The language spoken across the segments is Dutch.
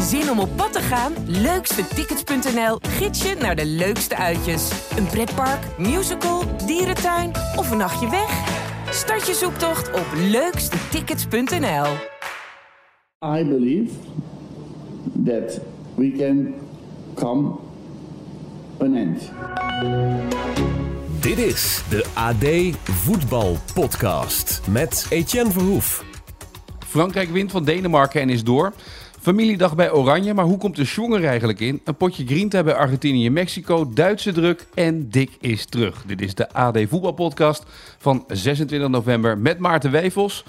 Zin om op pad te gaan? Leukstetickets.nl gids je naar de leukste uitjes. Een pretpark, musical, dierentuin of een nachtje weg? Start je zoektocht op leukstetickets.nl. I believe that we can come an end. Dit is de AD Voetbal Podcast met Etienne Verhoef. Frankrijk wint van Denemarken en is door. Familiedag bij Oranje, maar hoe komt de Schwonger eigenlijk in? Een potje grinta bij Argentinië en Mexico, Duitse druk en Dick is terug. Dit is de AD Voetbalpodcast van 26 november met Maarten Wevels.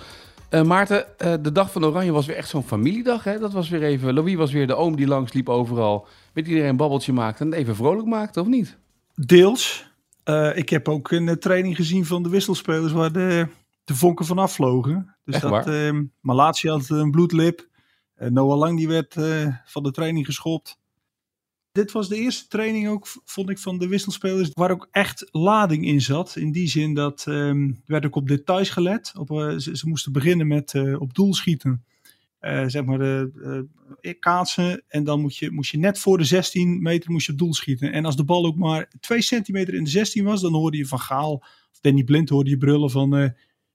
Uh, Maarten, uh, de dag van Oranje was weer echt zo'n familiedag. Hè? Dat was weer even. Louis was weer de oom die langs liep overal. Met iedereen een babbeltje maakte en even vrolijk maakte, of niet? Deels. Uh, ik heb ook een training gezien van de wisselspelers waar de, de vonken van afvlogen. Dus Echt dat, waar? uh, Malatia had een bloedlip. Uh, Noah Lang die werd van de training geschopt. Dit was de eerste training ook, vond ik, van de wisselspelers waar ook echt lading in zat. In die zin dat um, werd ook op details gelet. Op, uh, ze, moesten beginnen met op doel schieten. Zeg maar kaatsen. En dan je, moest je net voor de 16 meter moest je op doel schieten. En als de bal ook maar 2 centimeter in de 16 was, dan hoorde je van Gaal of Danny Blind hoorde je brullen van...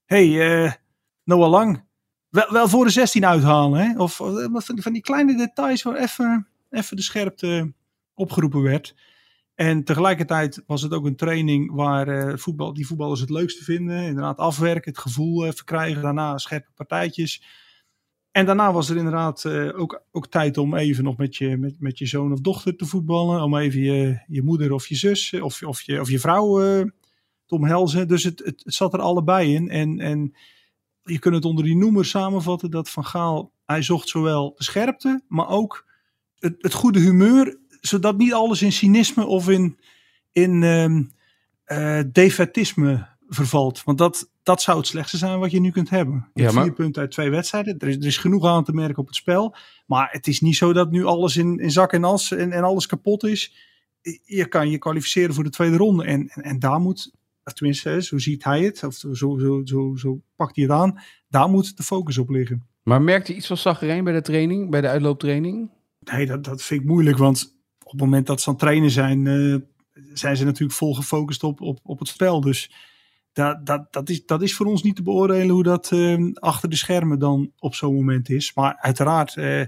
Hé, hey, Noah Lang, wel, wel voor de 16 uithalen. Hè? Of van die kleine details waar even, even de scherpte opgeroepen werd. En tegelijkertijd was het ook een training waar uh, voetbal, die voetballers het leukste vinden. Inderdaad afwerken, het gevoel uh, verkrijgen. Daarna scherpe partijtjes. En daarna was er inderdaad ook, ook tijd om even nog met je, met, met je zoon of dochter te voetballen. Om even je, je moeder of je zus of, of, je, of je vrouw te omhelzen. Dus het, het, het, zat er allebei in. En, en je kunt het onder die noemer samenvatten dat Van Gaal, hij zocht zowel de scherpte, maar ook het, het goede humeur zodat niet alles in cynisme of in, in um, uh, defetisme vervalt. Want dat, dat zou het slechtste zijn wat je nu kunt hebben. Je ja, maar... Vier punten uit twee wedstrijden. Er is, er is genoeg aan te merken op het spel. Maar het is niet zo dat nu alles in, in zak en as en, en alles kapot is. Je kan je kwalificeren voor de tweede ronde. En, en, en daar moet, tenminste, zo ziet hij het, of zo, zo, zo, zo pakt hij het aan. Daar moet de focus op liggen. Maar merkte je iets van zaggerijn bij de training, bij de uitlooptraining? Nee, dat, dat vind ik moeilijk, want op het moment dat ze aan het trainen zijn, uh, zijn ze natuurlijk vol gefocust op, op, op het spel. Dus dat, dat, dat, is, dat is voor ons niet te beoordelen hoe dat uh, achter de schermen dan op zo'n moment is. Maar uiteraard, uh,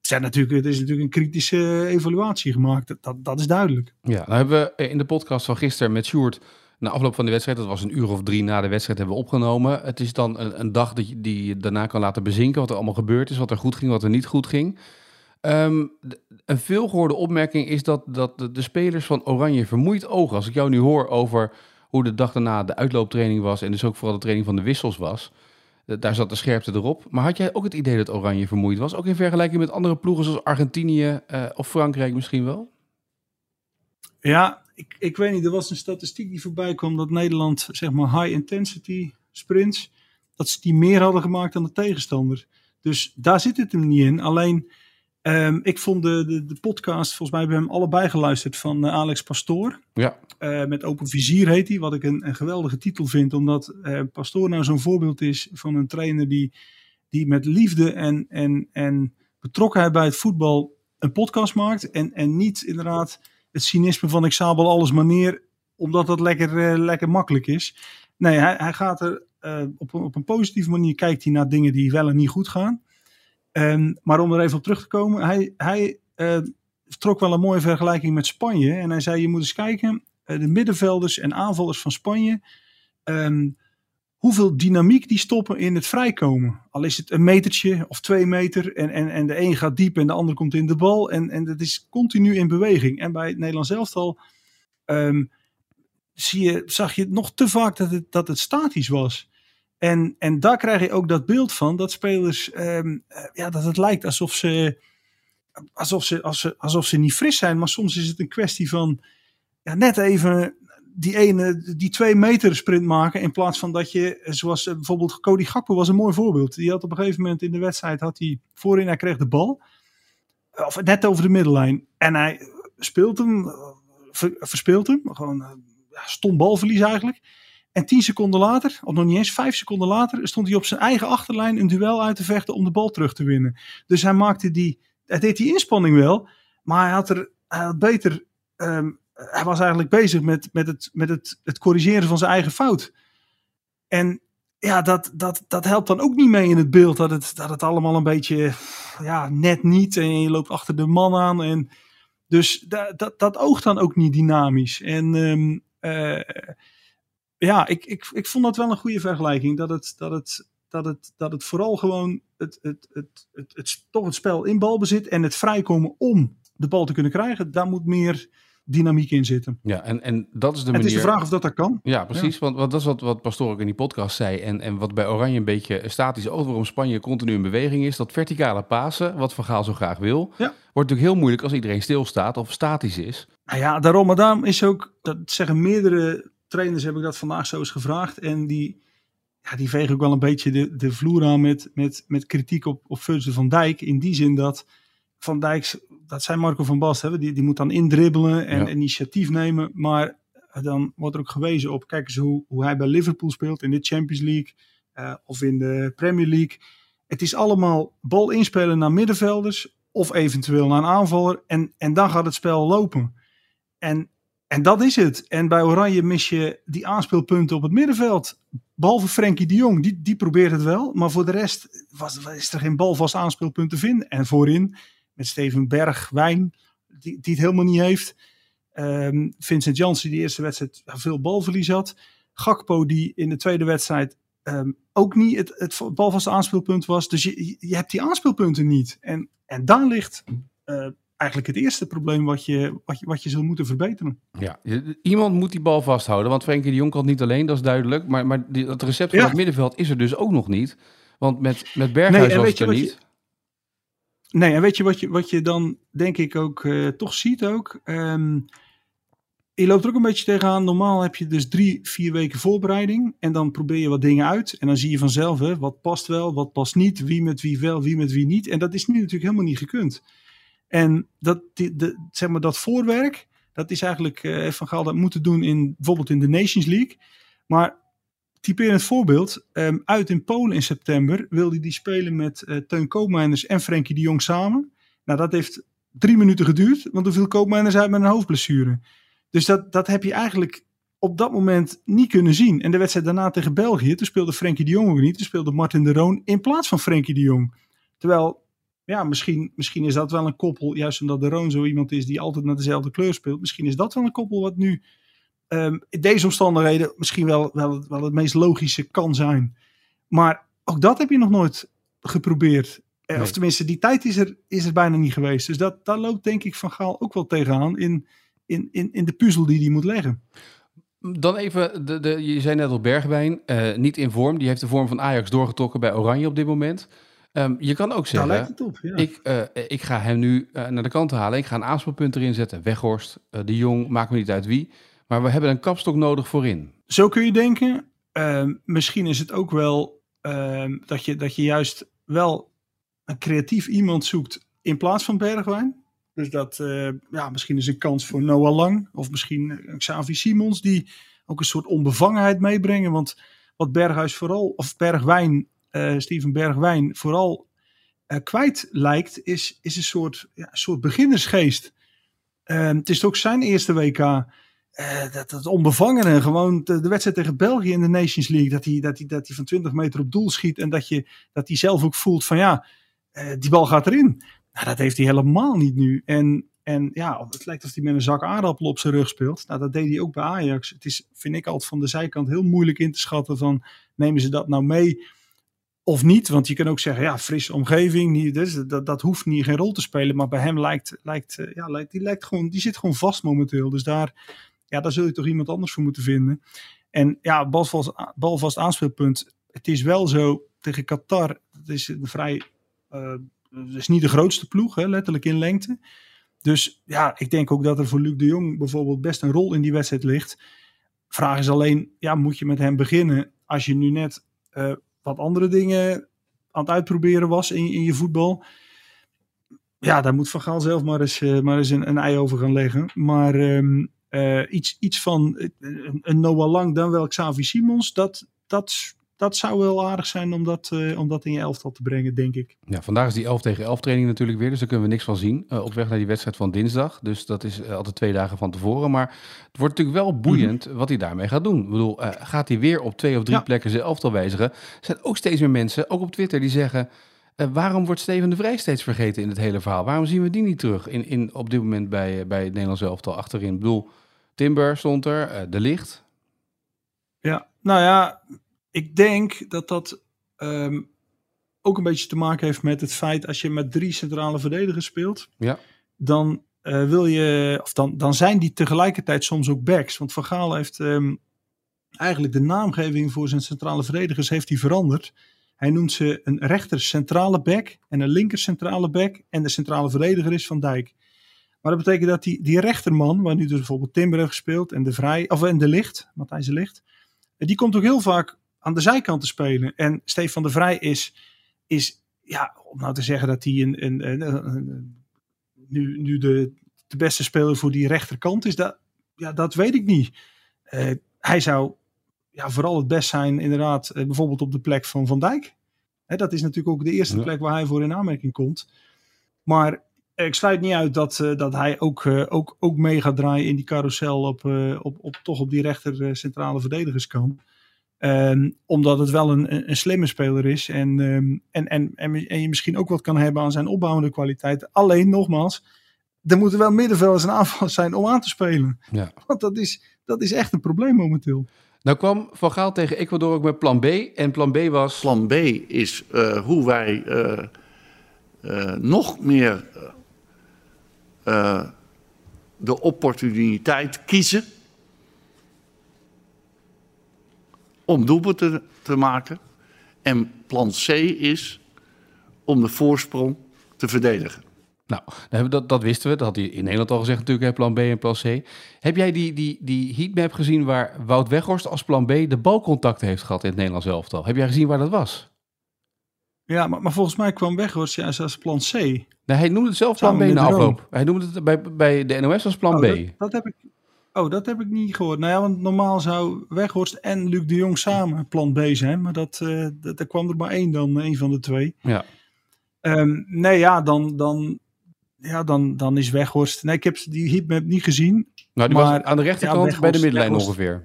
zijn natuurlijk, het is natuurlijk een kritische evaluatie gemaakt. Dat, dat, dat is duidelijk. Ja, nou hebben we in de podcast van gisteren met Sjoerd na afloop van de wedstrijd, dat was een uur of drie na de wedstrijd, hebben we opgenomen. Het is dan een, een dag dat je, die je daarna kan laten bezinken wat er allemaal gebeurd is, wat er goed ging, wat er niet goed ging. Um, een veelgehoorde opmerking is dat, dat de, spelers van Oranje vermoeid ogen. Als ik jou nu hoor over hoe de dag daarna de uitlooptraining was en dus ook vooral de training van de wissels was. Daar zat de scherpte erop. Maar had jij ook het idee dat Oranje vermoeid was? Ook in vergelijking met andere ploegen zoals Argentinië uh, of Frankrijk misschien wel? Ja, ik, ik weet niet. Er was een statistiek die voorbij kwam dat Nederland, zeg maar, high intensity sprints, dat ze die meer hadden gemaakt dan de tegenstander. Dus daar zit het hem niet in. Alleen Um, ik vond de, de, de, podcast, volgens mij hebben we hem allebei geluisterd, van uh, Alex Pastoor. Ja. Uh, met Open Vizier heet hij, wat ik een, een geweldige titel vind, omdat uh, Pastoor nou zo'n voorbeeld is van een trainer die, die met liefde en, en, en betrokkenheid bij het voetbal een podcast maakt. En, en niet inderdaad het cynisme van ik sabel alles maar neer, omdat dat lekker, lekker makkelijk is. Nee, hij, hij gaat er op, op een positieve manier, kijkt hij naar dingen die wel en niet goed gaan. Um, maar om er even op terug te komen, hij, hij uh, trok wel een mooie vergelijking met Spanje. En hij zei: Je moet eens kijken, de middenvelders en aanvallers van Spanje, um, hoeveel dynamiek die stoppen in het vrijkomen. Al is het een metertje of twee meter en, en, en de een gaat diep en de ander komt in de bal. En, en dat is continu in beweging. En bij het Nederlands elftal um, zie je, zag je nog te vaak dat het, dat het statisch was. En, en daar krijg je ook dat beeld van dat spelers, um, ja, dat het lijkt alsof ze, alsof ze, alsof ze, alsof ze niet fris zijn. Maar soms is het een kwestie van ja, net even die ene, die twee meter sprint maken. In plaats van dat je, zoals bijvoorbeeld Cody Gakpo was een mooi voorbeeld. Die had op een gegeven moment in de wedstrijd, had hij voorin, hij kreeg de bal. Of net over de middellijn. En hij speelt hem, ver, verspeelt hem. Gewoon ja, stom balverlies eigenlijk. En tien seconden later, of nog niet eens vijf seconden later, stond hij op zijn eigen achterlijn een duel uit te vechten om de bal terug te winnen. Dus hij maakte die, hij deed die inspanning wel, maar hij had er hij had beter. ehm, hij was eigenlijk bezig met, met, het, met het, het corrigeren van zijn eigen fout. En ja, dat, dat, dat helpt dan ook niet mee in het beeld. Dat het, dat het allemaal een beetje ja, net niet. En je loopt achter de man aan. En dus dat, dat, dat oogt dan ook niet dynamisch. En ehm, eh, ja, ik, ik, ik vond dat wel een goede vergelijking. Dat het, dat het, dat het, dat het vooral gewoon het, het, het, het, het, toch het spel in balbezit en het vrijkomen om de bal te kunnen krijgen. Daar moet meer dynamiek in zitten. Ja, en, en dat is de manier... het is de vraag of dat dat kan. Ja, precies. Want, want dat is wat, wat Pastoor ook in die podcast zei. En, en wat bij Oranje een beetje statisch ook waarom Spanje continu in beweging is. Dat verticale pasen, wat Van Gaal zo graag wil, Ja. wordt natuurlijk heel moeilijk als iedereen stilstaat of statisch is. Nou ja, daarom, maar daarom is ook, dat zeggen meerdere trainers, heb ik dat vandaag zo eens gevraagd. En die, ja, die vegen ook wel een beetje de, de vloer aan met, met, met kritiek op, op Virgil van Dijk. In die zin dat Van Dijk, dat zijn Marco van Basten, hè, die, die moet dan indribbelen en Ja. initiatief nemen. Maar dan wordt er ook gewezen op, kijk eens hoe, hoe hij bij Liverpool speelt in de Champions League eh, of in de Premier League. Het is allemaal bal inspelen naar middenvelders of eventueel naar een aanvaller. En, en dan gaat het spel lopen. En, en dat is het. En bij Oranje mis je die aanspeelpunten op het middenveld. Behalve Frenkie de Jong, die, die probeert het wel. Maar voor de rest was, is er geen balvast aanspeelpunt te vinden. En voorin met Steven Bergwijn, die, die het helemaal niet heeft. Ehm, Vincent Janssen, die de eerste wedstrijd veel balverlies had. Gakpo, die in de tweede wedstrijd ehm, ook niet het, het balvaste aanspeelpunt was. Dus je, je hebt die aanspeelpunten niet. En, en daar ligt eh, eigenlijk het eerste probleem wat je, wat, je, wat je zult moeten verbeteren. Ja, iemand moet die bal vasthouden. Want Frenkie de Jong kan het niet alleen, dat is duidelijk. Maar, maar die, dat recept van Ja. het middenveld is er dus ook nog niet. Want met, met Berghuis Nee, was het er je niet. Nee, en weet je wat je, wat je dan denk ik ook eh, toch ziet ook? Ehm, je loopt er ook een beetje tegenaan. Normaal heb je dus drie, vier weken voorbereiding. En dan probeer je wat dingen uit. En dan zie je vanzelf hè, wat past wel, wat past niet. Wie met wie wel, wie met wie niet. En dat is nu natuurlijk helemaal niet gekund. En dat, de, zeg maar, dat voorwerk, dat is eigenlijk eh Van Gaal dat moeten doen in, bijvoorbeeld in de Nations League. Maar typerend voorbeeld. ehm, uit in Polen in september wilde hij die spelen met eh Teun Koopmeiners en Frenkie de Jong samen. Nou, dat heeft drie minuten geduurd, want toen viel Koopmeiners uit met een hoofdblessure. Dus dat, dat heb je eigenlijk op dat moment niet kunnen zien. En de wedstrijd daarna tegen België, toen speelde Frenkie de Jong ook niet. Toen speelde Martin de Roon in plaats van Frenkie de Jong. Terwijl, ja, misschien, misschien is dat wel een koppel, juist omdat de Roon zo iemand is die altijd naar dezelfde kleur speelt. Misschien is dat wel een koppel wat nu ehm, in deze omstandigheden misschien wel, wel, wel het meest logische kan zijn. Maar ook dat heb je nog nooit geprobeerd. Eh, Nee. Of tenminste, die tijd is er, is er bijna niet geweest. Dus dat, daar loopt denk ik Van Gaal ook wel tegenaan in, in, in, in de puzzel die hij moet leggen. Dan even, de, de, je zei net al Bergwijn, eh, niet in vorm. Die heeft de vorm van Ajax doorgetrokken bij Oranje op dit moment. Ehm, je kan ook zeggen, lijkt het op. Ja. ik, eh, ik ga hem nu naar de kant halen. Ik ga een aanspelpunt erin zetten. Weghorst, de Jong, maakt me niet uit wie. Maar we hebben een kapstok nodig voorin. Zo kun je denken. Ehm, misschien is het ook wel ehm, dat, je, dat je juist wel een creatief iemand zoekt in plaats van Bergwijn. Dus dat eh, ja, misschien is een kans voor Noah Lang of misschien eh, Xavi Simons die ook een soort onbevangenheid meebrengen. Want wat Berghuis vooral, of Bergwijn, eh, Steven Bergwijn vooral kwijt lijkt, is, is een soort, ja, soort beginnersgeest. Ehm, het is ook zijn eerste WK. Eh, dat, dat onbevangene, gewoon de, wedstrijd tegen België in de Nations League, dat hij, dat, hij, dat hij van 20 meter op doel schiet en dat, je, dat hij zelf ook voelt van ja, eh, die bal gaat erin. Nou, dat heeft hij helemaal niet nu. En, en ja, het lijkt alsof hij met een zak aardappel op zijn rug speelt. Nou, dat deed hij ook bij Ajax. Het is, vind ik altijd van de zijkant heel moeilijk in te schatten van nemen ze dat nou mee of niet. Want je kan ook zeggen, ja, frisse omgeving, dus dat, dat hoeft niet geen rol te spelen. Maar bij hem lijkt, lijkt, eh, ja, lijkt, die, lijkt gewoon, die zit gewoon vast momenteel. Dus daar, ja, daar zul je toch iemand anders voor moeten vinden. En ja, balvast, balvast aanspeelpunt. Het is wel zo tegen Qatar. Het is een vrij. eh, is niet de grootste ploeg, hè, letterlijk in lengte. Dus ja, ik denk ook dat er voor Luc de Jong bijvoorbeeld best een rol in die wedstrijd ligt. Vraag is alleen, ja, moet je met hem beginnen als je nu net eh, wat andere dingen aan het uitproberen was in, in je voetbal? Ja, daar moet Van Gaal zelf maar eens, eh, maar eens een, een ei over gaan leggen. Maar ehm, eh, iets, iets van eh, een, Noah Lang dan wel Xavi Simons, dat, dat, dat zou wel aardig zijn om dat, eh, om dat in je elftal te brengen, denk ik. Ja, vandaag is die 11 tegen 11 training natuurlijk weer, dus daar kunnen we niks van zien. op weg naar die wedstrijd van dinsdag. Dus dat is altijd twee dagen van tevoren. Maar het wordt natuurlijk wel boeiend wat hij daarmee gaat doen. Ik bedoel, gaat hij weer op twee of drie Ja. plekken zijn elftal wijzigen? Er zijn ook steeds meer mensen, ook op Twitter, die zeggen... waarom wordt Steven de Vrij steeds vergeten in het hele verhaal? Waarom zien we die niet terug in, in, op dit moment bij, bij het Nederlands elftal achterin? Ik bedoel, Timber stond er, eh, De Licht. Ja, nou ja, ik denk dat dat ehm, ook een beetje te maken heeft met het feit als je met drie centrale verdedigers speelt, Ja. dan eh, wil je, of dan, dan zijn die tegelijkertijd soms ook backs. Want Van Gaal heeft ehm, eigenlijk de naamgeving voor zijn centrale verdedigers heeft hij veranderd. Hij noemt ze een rechter centrale back en een linker centrale back en de centrale verdediger is Van Dijk. Maar dat betekent dat die, die rechterman, waar nu dus bijvoorbeeld Timber heeft gespeeld en de Vrij, of en de Licht, Matthijs de Licht, eh, die komt ook heel vaak aan de zijkant te spelen. En Stefan de Vrij is, is ja, om nou te zeggen dat hij een, een, een, nu, nu de, de beste speler voor die rechterkant is, dat, ja, dat weet ik niet. Eh, hij zou ja, vooral het best zijn, inderdaad, eh, bijvoorbeeld op de plek van Van Dijk. Hè, dat is natuurlijk ook de eerste Ja. plek waar hij voor in aanmerking komt. Maar ik sluit niet uit dat, eh, dat hij ook, eh, ook, ook mee gaat draaien in die carousel op, eh, op, op, toch op die rechter eh, centrale verdedigerskant. Ehm, omdat het wel een, een, slimme speler is. En, ehm, en, en, en, en je misschien ook wat kan hebben aan zijn opbouwende kwaliteiten. Alleen, nogmaals, er moeten wel middenvelders en aanvallers zijn om aan te spelen. Ja. Want dat is, dat is echt een probleem momenteel. Nou kwam Van Gaal tegen Ecuador ook met plan B. En plan B was... Plan B is eh, hoe wij eh, eh, nog meer eh, de opportuniteit kiezen om doelpunten te maken. En plan C is om de voorsprong te verdedigen. Nou, dat, dat wisten we. Dat had hij in Nederland al gezegd natuurlijk, plan B en plan C. Heb jij die, die, die heatmap gezien waar Wout Weghorst als plan B de balcontact heeft gehad in het Nederlands elftal? Heb jij gezien waar dat was? Ja, maar, maar volgens mij kwam Weghorst juist als plan C. Nou, hij noemde het zelf plan B na afloop. Hij noemde het bij, bij de NOS als plan Oh, B. dat, dat heb ik, oh, dat heb ik niet gehoord. Nou ja, want normaal zou Weghorst en Luc de Jong samen plan B zijn. Maar dat, eh dat, er kwam er maar één dan, één van de twee. Ja. Ehm, nee, ja, dan, dan, ja dan, dan is Weghorst... Nee, ik heb die heatmap niet gezien. Nou, die Maar- was aan de rechterkant ja, bij de middenlijn Weghorst- ongeveer.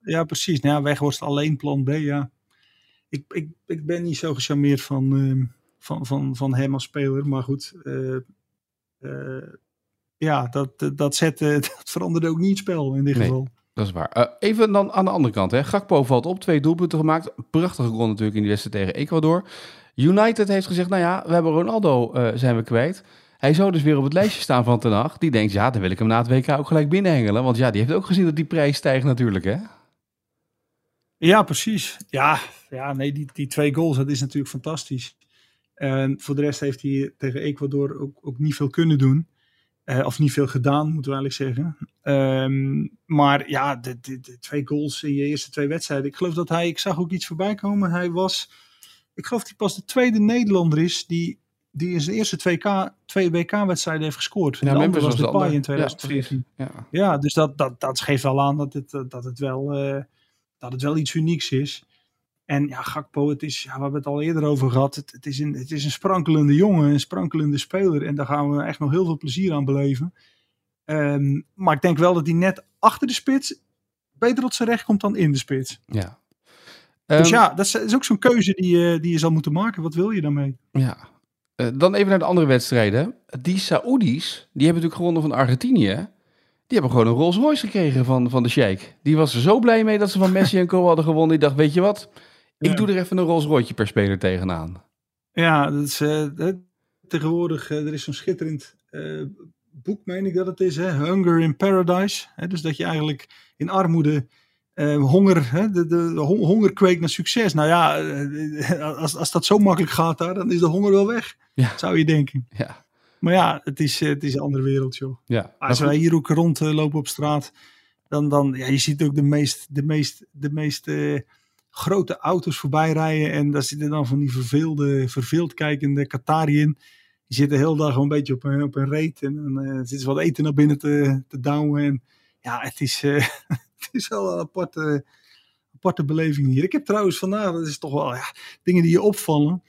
Ja, precies. Nou ja, Weghorst alleen plan B, ja. Ik, ik, ik ben niet zo gecharmeerd van, ehm, van, van, van hem als speler. Maar goed, eh, eh, ja, dat, dat, veranderde ook niet het spel in dit Nee. geval. Dat is waar. Eh, even dan aan de andere kant. Hè. Gakpo valt op, twee doelpunten gemaakt. Prachtige goal natuurlijk in die wedstrijd tegen Ecuador. United heeft gezegd, nou ja, we hebben Ronaldo zijn we kwijt. Hij zou dus weer op het lijstje staan van Ten Hag. Die denkt, ja, dan wil ik hem na het WK ook gelijk binnenhengelen. Want ja, die heeft ook gezien dat die prijs stijgt natuurlijk, hè? Ja, precies. Ja, ja nee, die, die twee goals, dat is natuurlijk fantastisch. En voor de rest heeft hij tegen Ecuador ook, ook niet veel kunnen doen. Eh, of niet veel gedaan, moeten we eigenlijk zeggen. Ehm, maar ja, de, de, de twee goals in je eerste twee wedstrijden. Ik geloof dat hij, ik zag ook iets voorbij komen. Hij was, ik geloof dat hij pas de tweede Nederlander is die, die in zijn eerste 2K, twee WK-wedstrijden heeft gescoord. Ja, de Memphis was de de Pai ander. in Ja, 2014. Ja. Ja, dus dat, dat, dat geeft wel aan dat het, dat het, wel, eh, dat het wel iets unieks is. En ja, Gakpo, het is, ja, we hebben het al eerder over gehad. Het, het, is een, het is een sprankelende jongen, een sprankelende speler. En daar gaan we echt nog heel veel plezier aan beleven. Ehm, maar ik denk wel dat hij net achter de spits beter tot zijn recht komt dan in de spits. ja. dus Ehm, ja, dat is, is ook zo'n keuze die, je- die je zal moeten maken. Wat wil je daarmee? Ja. Eh, dan even naar de andere wedstrijden. Die Saoedi's, die hebben natuurlijk gewonnen van Argentinië. Die hebben gewoon een Rolls Royce gekregen van, van de Sheikh. Die was er zo blij mee dat ze van Messi en Co hadden gewonnen. Die dacht, weet je wat? Ik Ja. doe er even een Rolls Royce per speler tegenaan. Ja, dat is, eh, tegenwoordig, eh, er is zo'n schitterend eh, boek, meen ik dat het is, hè? Hunger in Paradise. Hè? Dus dat je eigenlijk in armoede honger, hè? De, de, de hon- honger kweekt naar succes. Nou ja, als, als dat zo makkelijk gaat daar, dan is de honger wel weg, Ja. zou je denken. Ja. Maar ja, het is, eh, het is een andere wereld, joh. Ja. Als Nou wij goed. hier ook rondlopen op straat, dan, dan ja, je ziet ook de meest, de meest, de meest eh, grote auto's voorbij rijden. En daar zitten dan van die verveelde, verveeld kijkende Qatari in. Die zitten de hele dag gewoon een beetje op een, op een reet. En dan eh, zitten ze wat eten naar binnen te, te douwen. En ja, het is, eh, het is wel een aparte, aparte beleving hier. Ik heb trouwens vandaag, dat is toch wel ja, dingen die je opvallen.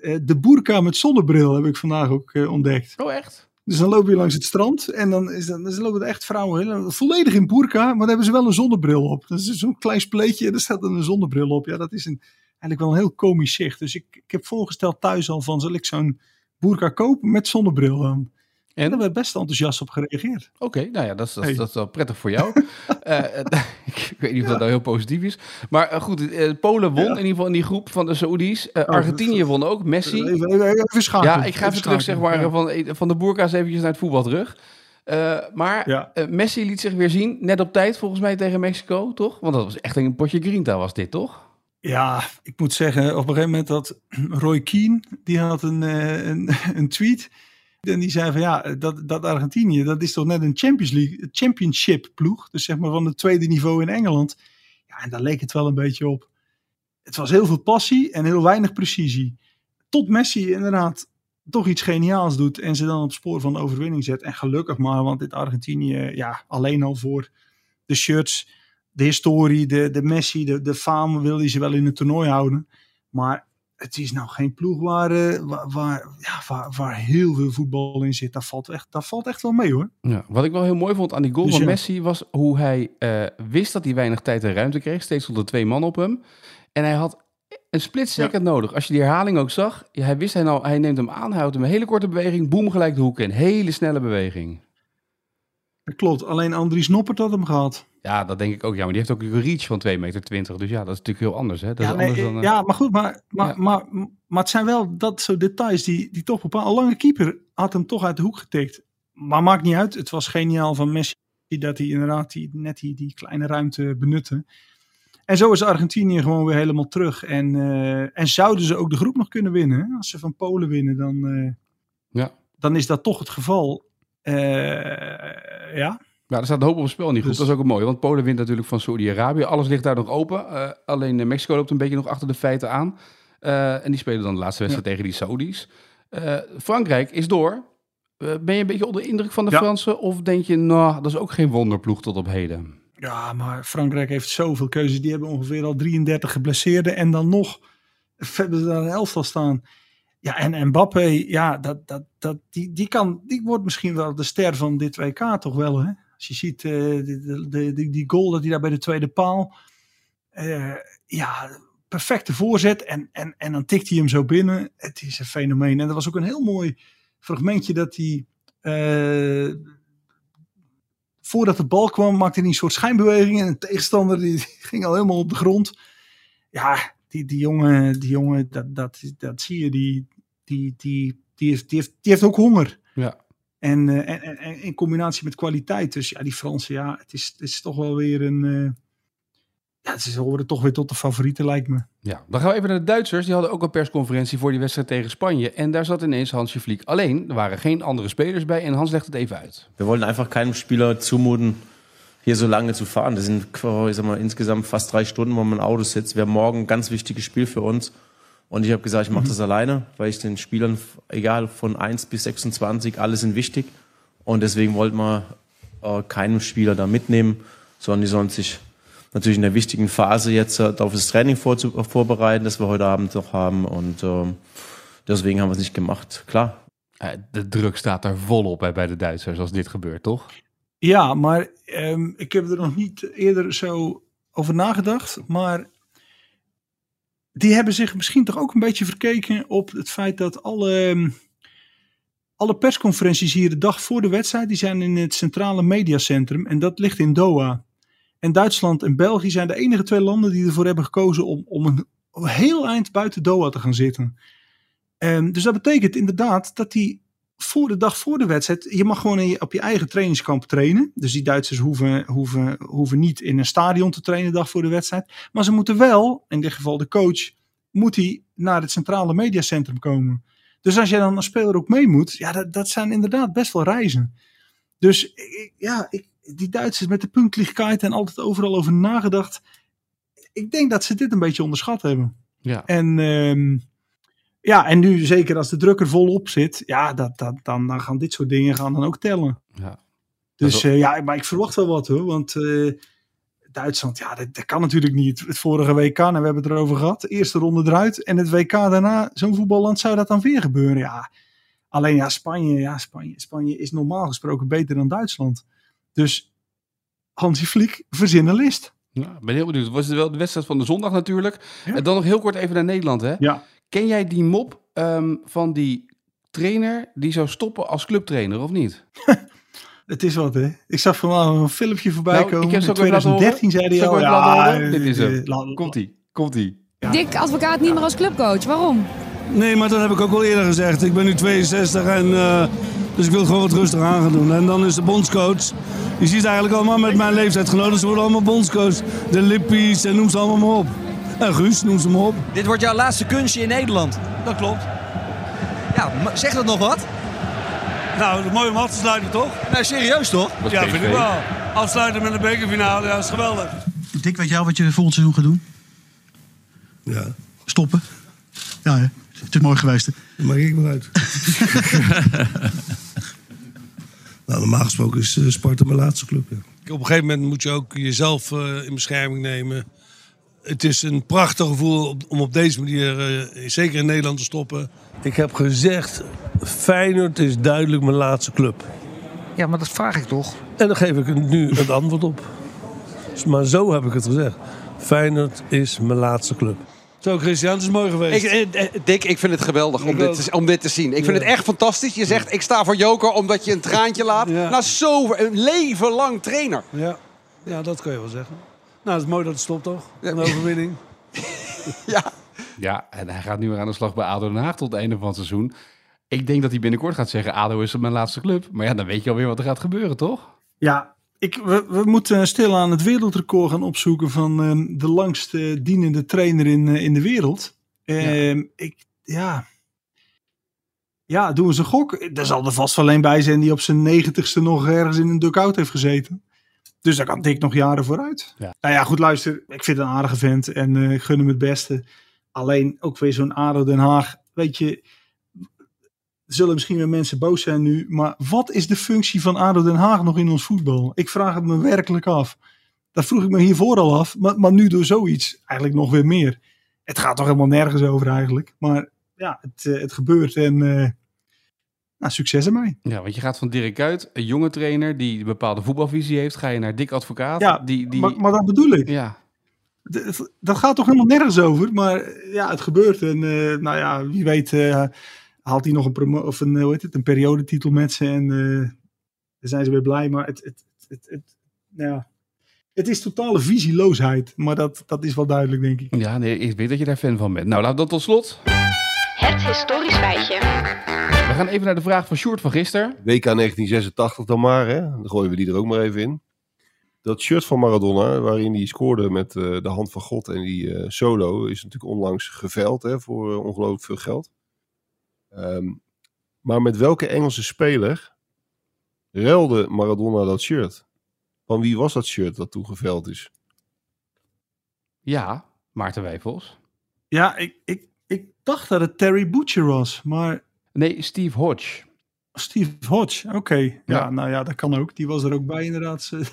Eh, de boerka met zonnebril heb ik vandaag ook eh, ontdekt. Oh, echt? Dus dan loop je langs het strand en dan, is dan, dan lopen er echt vrouwen heel- volledig in boerka, maar dan hebben ze wel een zonnebril op. Dat is zo'n klein spleetje en er staat dan een zonnebril op. Ja, dat is een, eigenlijk wel een heel komisch zicht. Dus ik, ik heb voorgesteld thuis al van, zal ik zo'n boerka kopen met zonnebril dan? En daar werd best enthousiast op gereageerd. Oké, nou ja, dat is, dat, Hey. dat is wel prettig voor jou. Eh, eh, ik weet niet of dat nou heel positief is. Maar eh, goed, Polen won Ja. in ieder geval in die groep van de Saoedi's. Oh, Argentinië won ook, Messi. Even, even, even schakelen. Ja, ik ga even terug zeg maar, Ja. van, van de boerka's eventjes naar het voetbal terug. Maar Messi liet zich weer zien, net op tijd volgens mij tegen Mexico, toch? Want dat was echt een potje grinta was dit, toch? Ja, ik moet zeggen, op een gegeven moment dat Roy Keane, die had een, een, een tweet. En die zei van ja, dat, dat Argentinië, dat is toch net een Champions League, championship ploeg. Dus zeg maar van het tweede niveau in Engeland. Ja, en daar leek het wel een beetje op. Het was heel veel passie en heel weinig precisie. Tot Messi inderdaad toch iets geniaals doet en ze dan op spoor van de overwinning zet. En gelukkig maar, want dit Argentinië, ja, alleen al voor de shirts, de historie, de, de Messi, de, de faam wil hij ze wel in het toernooi houden. Maar het is nou geen ploeg waar, eh, waar, waar, ja, waar, waar heel veel voetbal in zit. Dat valt echt, dat valt echt wel mee hoor. Ja, wat ik wel heel mooi vond aan die goal Dus van ja. Messi was hoe hij eh, wist dat hij weinig tijd en ruimte kreeg. Steeds stonden twee man op hem. En hij had een split second nodig. Als je die herhaling ook zag, hij wist hij nou, hij neemt hem aan, hij houdt hem een hele korte beweging, boem gelijk de hoek in. Hele snelle beweging. Dat klopt, alleen Andries Noppert had hem gehad. Ja, dat denk ik ook. Ja, maar die heeft ook een reach van 2,20 meter. Dus ja, dat is natuurlijk heel anders. Hè? Dat Ja, is nee, anders dan, eh, ja, maar goed, maar, maar, Ja. maar, maar het zijn wel dat soort details die, die toch bepalen. Een lange keeper had hem toch uit de hoek getikt. Maar maakt niet uit. Het was geniaal van Messi dat hij inderdaad die, net die, die kleine ruimte benutte. En zo is Argentinië gewoon weer helemaal terug. En, eh, en zouden ze ook de groep nog kunnen winnen? Als ze van Polen winnen, dan, eh, Ja. dan is dat toch het geval. Eh, ja, Ja, er staat een hoop op het spel in die groep. Dus- Dat is ook een mooi. Want Polen wint natuurlijk van Saudi-Arabië. Alles ligt daar nog open. Eh, alleen eh, Mexico loopt een beetje nog achter de feiten aan. Eh, en die spelen dan de laatste wedstrijd tegen die Saudis. Frankrijk is door. Ben je een beetje onder de indruk van de Ja. Fransen? Of denk je, nou, dat is ook geen wonderploeg tot op heden? Ja, maar Frankrijk heeft zoveel keuzes. Die hebben ongeveer al 33 geblesseerden. En dan nog hebben ze daar een elftal staan. Ja, en Mbappé, ja, dat, dat, dat, die, die, kan, die wordt misschien wel de ster van dit WK toch wel. Hè? Als je ziet eh, de, de, de- die goal dat hij daar bij de tweede paal. eh, ja, perfecte voorzet. En, en, en dan tikt hij hem zo binnen. Het is een fenomeen. En er was ook een heel mooi fragmentje dat hij... eh, voordat de bal kwam, maakte hij een soort schijnbeweging. En een tegenstander die ging al helemaal op de grond. Ja, die, die jongen, die jongen dat, dat, dat zie je. Die, die, die, die, heeft, die, heeft, die heeft ook honger. Ja. En, eh, en, en, en in combinatie met kwaliteit. Dus ja, die Fransen, ja, het is, het is toch wel weer een. eh, ja, ze horen toch weer tot de favorieten, lijkt me. Ja, dan gaan we even naar de Duitsers. Die hadden ook een persconferentie voor die wedstrijd tegen Spanje. En daar zat ineens Hansje Vliek alleen. Er waren geen andere spelers bij. En Hans legt het even uit. Wir wollen einfach keinem Spieler zumuten, hier so lange zu fahren. Das sind ich sag mal, insgesamt fast drei Stunden, wo man im Auto sitzt. Wir haben morgen ein ganz wichtiges Spiel für uns. Und ich habe gesagt, ich mache das alleine, weil ich den Spielern, egal von 1 bis 26, alle sind wichtig. Und deswegen wollten wir äh, keinen Spieler da mitnehmen, sondern die sollen sich natürlich in der wichtigen Phase jetzt äh, auf das Training äh, vorbereiten, das wir heute Abend noch haben. Und ähm, deswegen haben wir es nicht gemacht. Klar, Eh, de druk staat er volop bij de Duitsers als dit gebeurt, toch? Ja, maar ehm, ik heb er nog niet eerder zo over nagedacht. Maar die hebben zich misschien toch ook een beetje verkeken op het feit dat alle, ehm, alle persconferenties hier de dag voor de wedstrijd, die zijn in het centrale mediacentrum. En dat ligt in Doha. En Duitsland en België zijn de enige twee landen die ervoor hebben gekozen om, om een heel eind buiten Doha te gaan zitten. Ehm, dus dat betekent inderdaad dat die voor de dag voor de wedstrijd, je mag gewoon je- op je eigen trainingskamp trainen. Dus die Duitsers hoeven, hoeven, hoeven niet in een stadion te trainen de dag voor de wedstrijd. Maar ze moeten wel, in dit geval de coach, moet hij naar het centrale mediacentrum komen. Dus als jij dan als speler ook mee moet, ja, dat, dat zijn inderdaad best wel reizen. Dus ik- ja, ik, die Duitsers met de punktlichkeit en altijd overal over nagedacht. Ik denk dat ze dit een beetje onderschat hebben. Ja. En ehm, ja, en nu zeker als de druk er volop zit, ja, dat, dat, dan, dan gaan dit soort dingen gaan dan ook tellen. ja. Dus is eh, ja, maar ik verwacht wel wat hoor, want eh, Duitsland, ja, dat, dat kan natuurlijk niet. Het vorige WK, en we hebben het erover gehad. Eerste ronde eruit. En het WK daarna, zo'n voetballand, zou dat dan weer gebeuren? Ja, alleen ja, Spanje, ja, Spanje, Spanje is normaal gesproken beter dan Duitsland. Dus Hansi Flick, verzin een list. Ja, ik ben heel benieuwd. Het was wel de wedstrijd van de zondag natuurlijk. Ja. En dan nog heel kort even naar Nederland. Hè? Ja. Ken jij die mop ehm, van die trainer die zou stoppen als clubtrainer of niet? Het is wat, hè? Ik zag vanavond een filmpje voorbij Nou, komen. ik heb ze In ook even laten horen. 2013 zei hij al. horen? eh, Dit is hem. eh, Komt-ie, komt-ie. Dick, advocaat niet meer als clubcoach. Waarom? Nee, maar dat heb ik ook al eerder gezegd. Ik ben nu 62 en eh, dus ik wil gewoon wat rustig aan gaan doen. En dan is de bondscoach. Je ziet eigenlijk allemaal met mijn leeftijdgenoten. Ze worden allemaal bondscoach. De Lippies en noem ze allemaal maar op. En Guus, noem ze maar op. Dit wordt jouw laatste kunstje in Nederland. Dat klopt. Ja, maar zeg dat nog wat? Nou, mooi om af te sluiten toch? Nou, serieus toch? Ja, PSV. vind ik wel. Afsluiten met een bekerfinale, ja, is geweldig. Dick, weet jij wat je volgend seizoen gaat doen? Ja, Stoppen? Ja, hè? het is mooi geweest. hè? dat maak ik wel uit. nou, normaal gesproken is eh, Sparta mijn laatste club. Ja. Op een gegeven moment moet je ook jezelf eh, in bescherming nemen. Het is een prachtig gevoel om op deze manier, eh, zeker in Nederland, te stoppen. Ik heb gezegd, Feyenoord is duidelijk mijn laatste club. Ja, maar dat vraag ik toch? En dan geef ik nu het antwoord op. Maar zo heb ik het gezegd. Feyenoord is mijn laatste club. Zo, Christian, het is mooi geweest. Ik, eh, eh, Dick, ik vind het geweldig om dit, te, om dit te zien. Ik vind het echt fantastisch. Je zegt, ik sta voor Joker omdat je een traantje laat. Ja. Nou, zo een leven lang trainer. Ja. ja, dat kan je wel zeggen. Nou, het is mooi dat het stopt, toch? Een overwinning. Ja. Ja, en hij gaat nu weer aan de slag bij ADO Den Haag tot het einde van het seizoen. Ik denk dat hij binnenkort gaat zeggen, ADO is mijn laatste club. Maar ja, dan weet je alweer wat er gaat gebeuren, toch? Ja, ik, we, we moeten stil aan het wereldrecord gaan opzoeken van eh, de langst eh, dienende trainer in, eh, in de wereld. Ehm, Ik, ja. Ja, doen we eens een gok. Er zal er vast wel een bij zijn die op zijn negentigste nog ergens in een dugout heeft gezeten. Dus daar kan Dick nog jaren vooruit. Ja. Nou ja, goed luister. Ik vind het een aardige vent en ik gun hem het beste. Alleen ook weer zo'n ADO Den Haag. Weet je, zullen misschien weer mensen boos zijn nu. Maar wat is de functie van ADO Den Haag nog in ons voetbal? Ik vraag het me werkelijk af. Dat vroeg ik me hiervoor al af. Maar, maar nu door zoiets eigenlijk nog weer meer. Het gaat toch helemaal nergens over eigenlijk. Maar ja, het, eh, het gebeurt en eh, nou, succes ermee. Ja, want je gaat van Dirk Kuyt, een jonge trainer die een bepaalde voetbalvisie heeft, ga je naar Dick Advocaat. Ja, die, die, Maar, maar dat bedoel ik. ja, Dat gaat toch helemaal nergens over. Maar ja, het gebeurt. En eh, nou ja, wie weet eh, haalt hij nog een, promo of een, eh, hoe heet het, een periodetitel met ze. En dan zijn ze weer blij. Maar het, het, het, het, nou ja, het is totale visieloosheid. Maar dat, dat is wel duidelijk, denk ik. ja nee, ik weet dat je daar fan van bent. Nou, we dat tot slot. Het historisch feitje. We gaan even naar de vraag van Sjoerd van gisteren. WK 1986 dan maar, hè? Dan gooien we die er ook maar even in. Dat shirt van Maradona, waarin hij scoorde met eh, de hand van God en die eh, solo, is natuurlijk onlangs geveild hè, voor eh, ongelooflijk veel geld. Ehm, maar met welke Engelse speler ruilde Maradona dat shirt? Van wie was dat shirt dat toen geveild is? Ja, Maarten Wijfels. Ja, ik, ik, ik dacht dat het Terry Butcher was. Maar Nee, Steve Hodge. Steve Hodge, oké. Ja, Ja. nou ja, dat kan ook. Die was er ook bij inderdaad. Ja, die,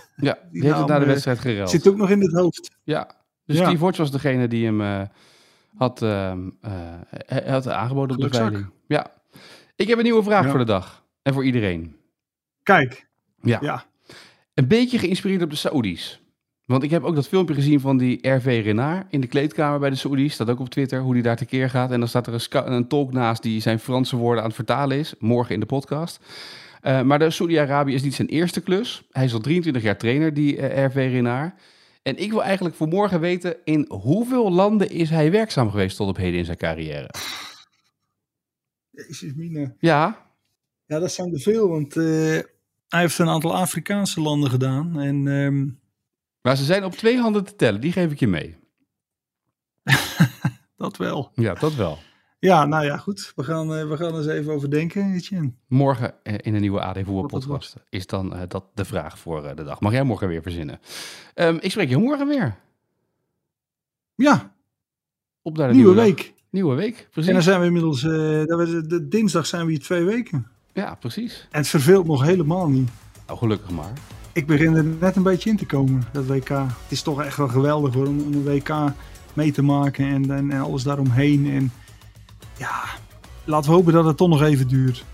Die heeft het naam, na de eh, wedstrijd geruild. Zit ook nog in het hoofd. Ja, dus Ja. Steve Hodge was degene die hem eh, had, eh, hij had aangeboden op de veiling. Ja. Ik heb een nieuwe vraag Ja. voor de dag. En voor iedereen. Kijk, Ja. ja. Een beetje geïnspireerd op de Saoedi's. Want ik heb ook dat filmpje gezien van die RV Renard in de kleedkamer bij de Saoedi's. Staat ook op Twitter hoe die daar tekeer gaat. En dan staat er een, een tolk naast die zijn Franse woorden aan het vertalen is. Morgen in de podcast. Eh, maar de Saudi-Arabië is niet zijn eerste klus. Hij is al 23 jaar trainer, die eh, RV Renard. En ik wil eigenlijk voor morgen weten... in hoeveel landen is hij werkzaam geweest tot op heden in zijn carrière? Jezus, mine. Ja, Ja, dat zijn er veel, want eh, hij heeft een aantal Afrikaanse landen gedaan. En ehm, maar ze zijn op twee handen te tellen. Die geef ik je mee. dat wel. Ja, dat wel. Ja, nou ja, goed. We gaan, eh, we gaan eens even over denken, Etienne. Morgen eh, in een nieuwe AD Voetbal Wat dat podcast is dan eh, dat de vraag voor de dag. Mag jij morgen weer verzinnen? Ehm, ik spreek je morgen weer. Ja, Op naar de nieuwe week. Nieuwe week, precies. En dan zijn we inmiddels, we, de, dinsdag zijn we hier twee weken. Ja, precies. En het verveelt nog helemaal niet. Nou, gelukkig maar. Ik begin er net een beetje in te komen, dat WK. Het is toch echt wel geweldig hoor, om, om een WK mee te maken en, en, en alles daaromheen. En ja, laten we hopen dat het toch nog even duurt.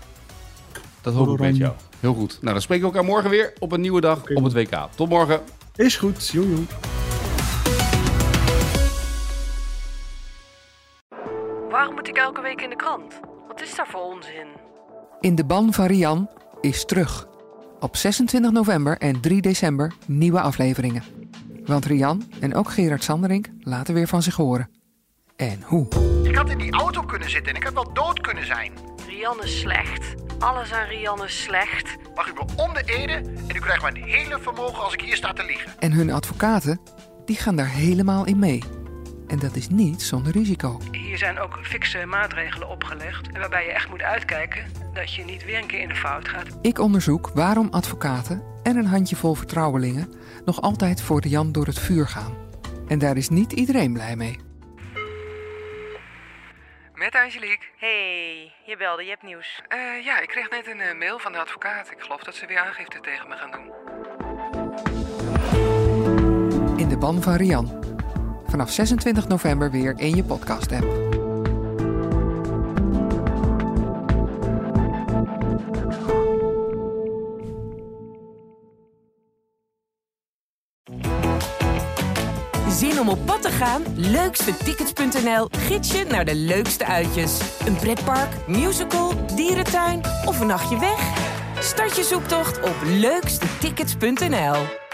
Dat hoop ik met jou. Heel goed. Nou, dan spreken we elkaar morgen weer op een nieuwe dag op het WK. Tot morgen. Is goed, jojo. Waarom moet ik elke week in de krant? Wat is daar voor onzin? In de ban van Rian is terug. Op 26 november en 3 december nieuwe afleveringen. Want Rian en ook Gerard Sanderink laten weer van zich horen. En hoe? Ik had in die auto kunnen zitten en ik had wel dood kunnen zijn. Rian is slecht. Alles aan Rian is slecht. Mag u me om de ede en u krijgt mijn hele vermogen als ik hier sta te liegen. En hun advocaten, die gaan daar helemaal in mee. En dat is niet zonder risico. Hier zijn ook fikse maatregelen opgelegd. Waarbij je echt moet uitkijken dat je niet weer een keer in de fout gaat. Ik onderzoek waarom advocaten en een handjevol vertrouwelingen nog altijd voor de Jan door het vuur gaan. En daar is niet iedereen blij mee. Met Angelique. Hey, je belde, je hebt nieuws. Eh, ja, ik kreeg net een eh, mail van de advocaat. Ik geloof dat ze weer aangifte tegen me gaan doen. In de ban van Rian. Vanaf 26 november weer in je podcast-app. Zin om op pad te gaan? Leukstetickets.nl gids je naar de leukste uitjes. Een pretpark, musical, dierentuin of een nachtje weg? Start je zoektocht op leukstetickets.nl.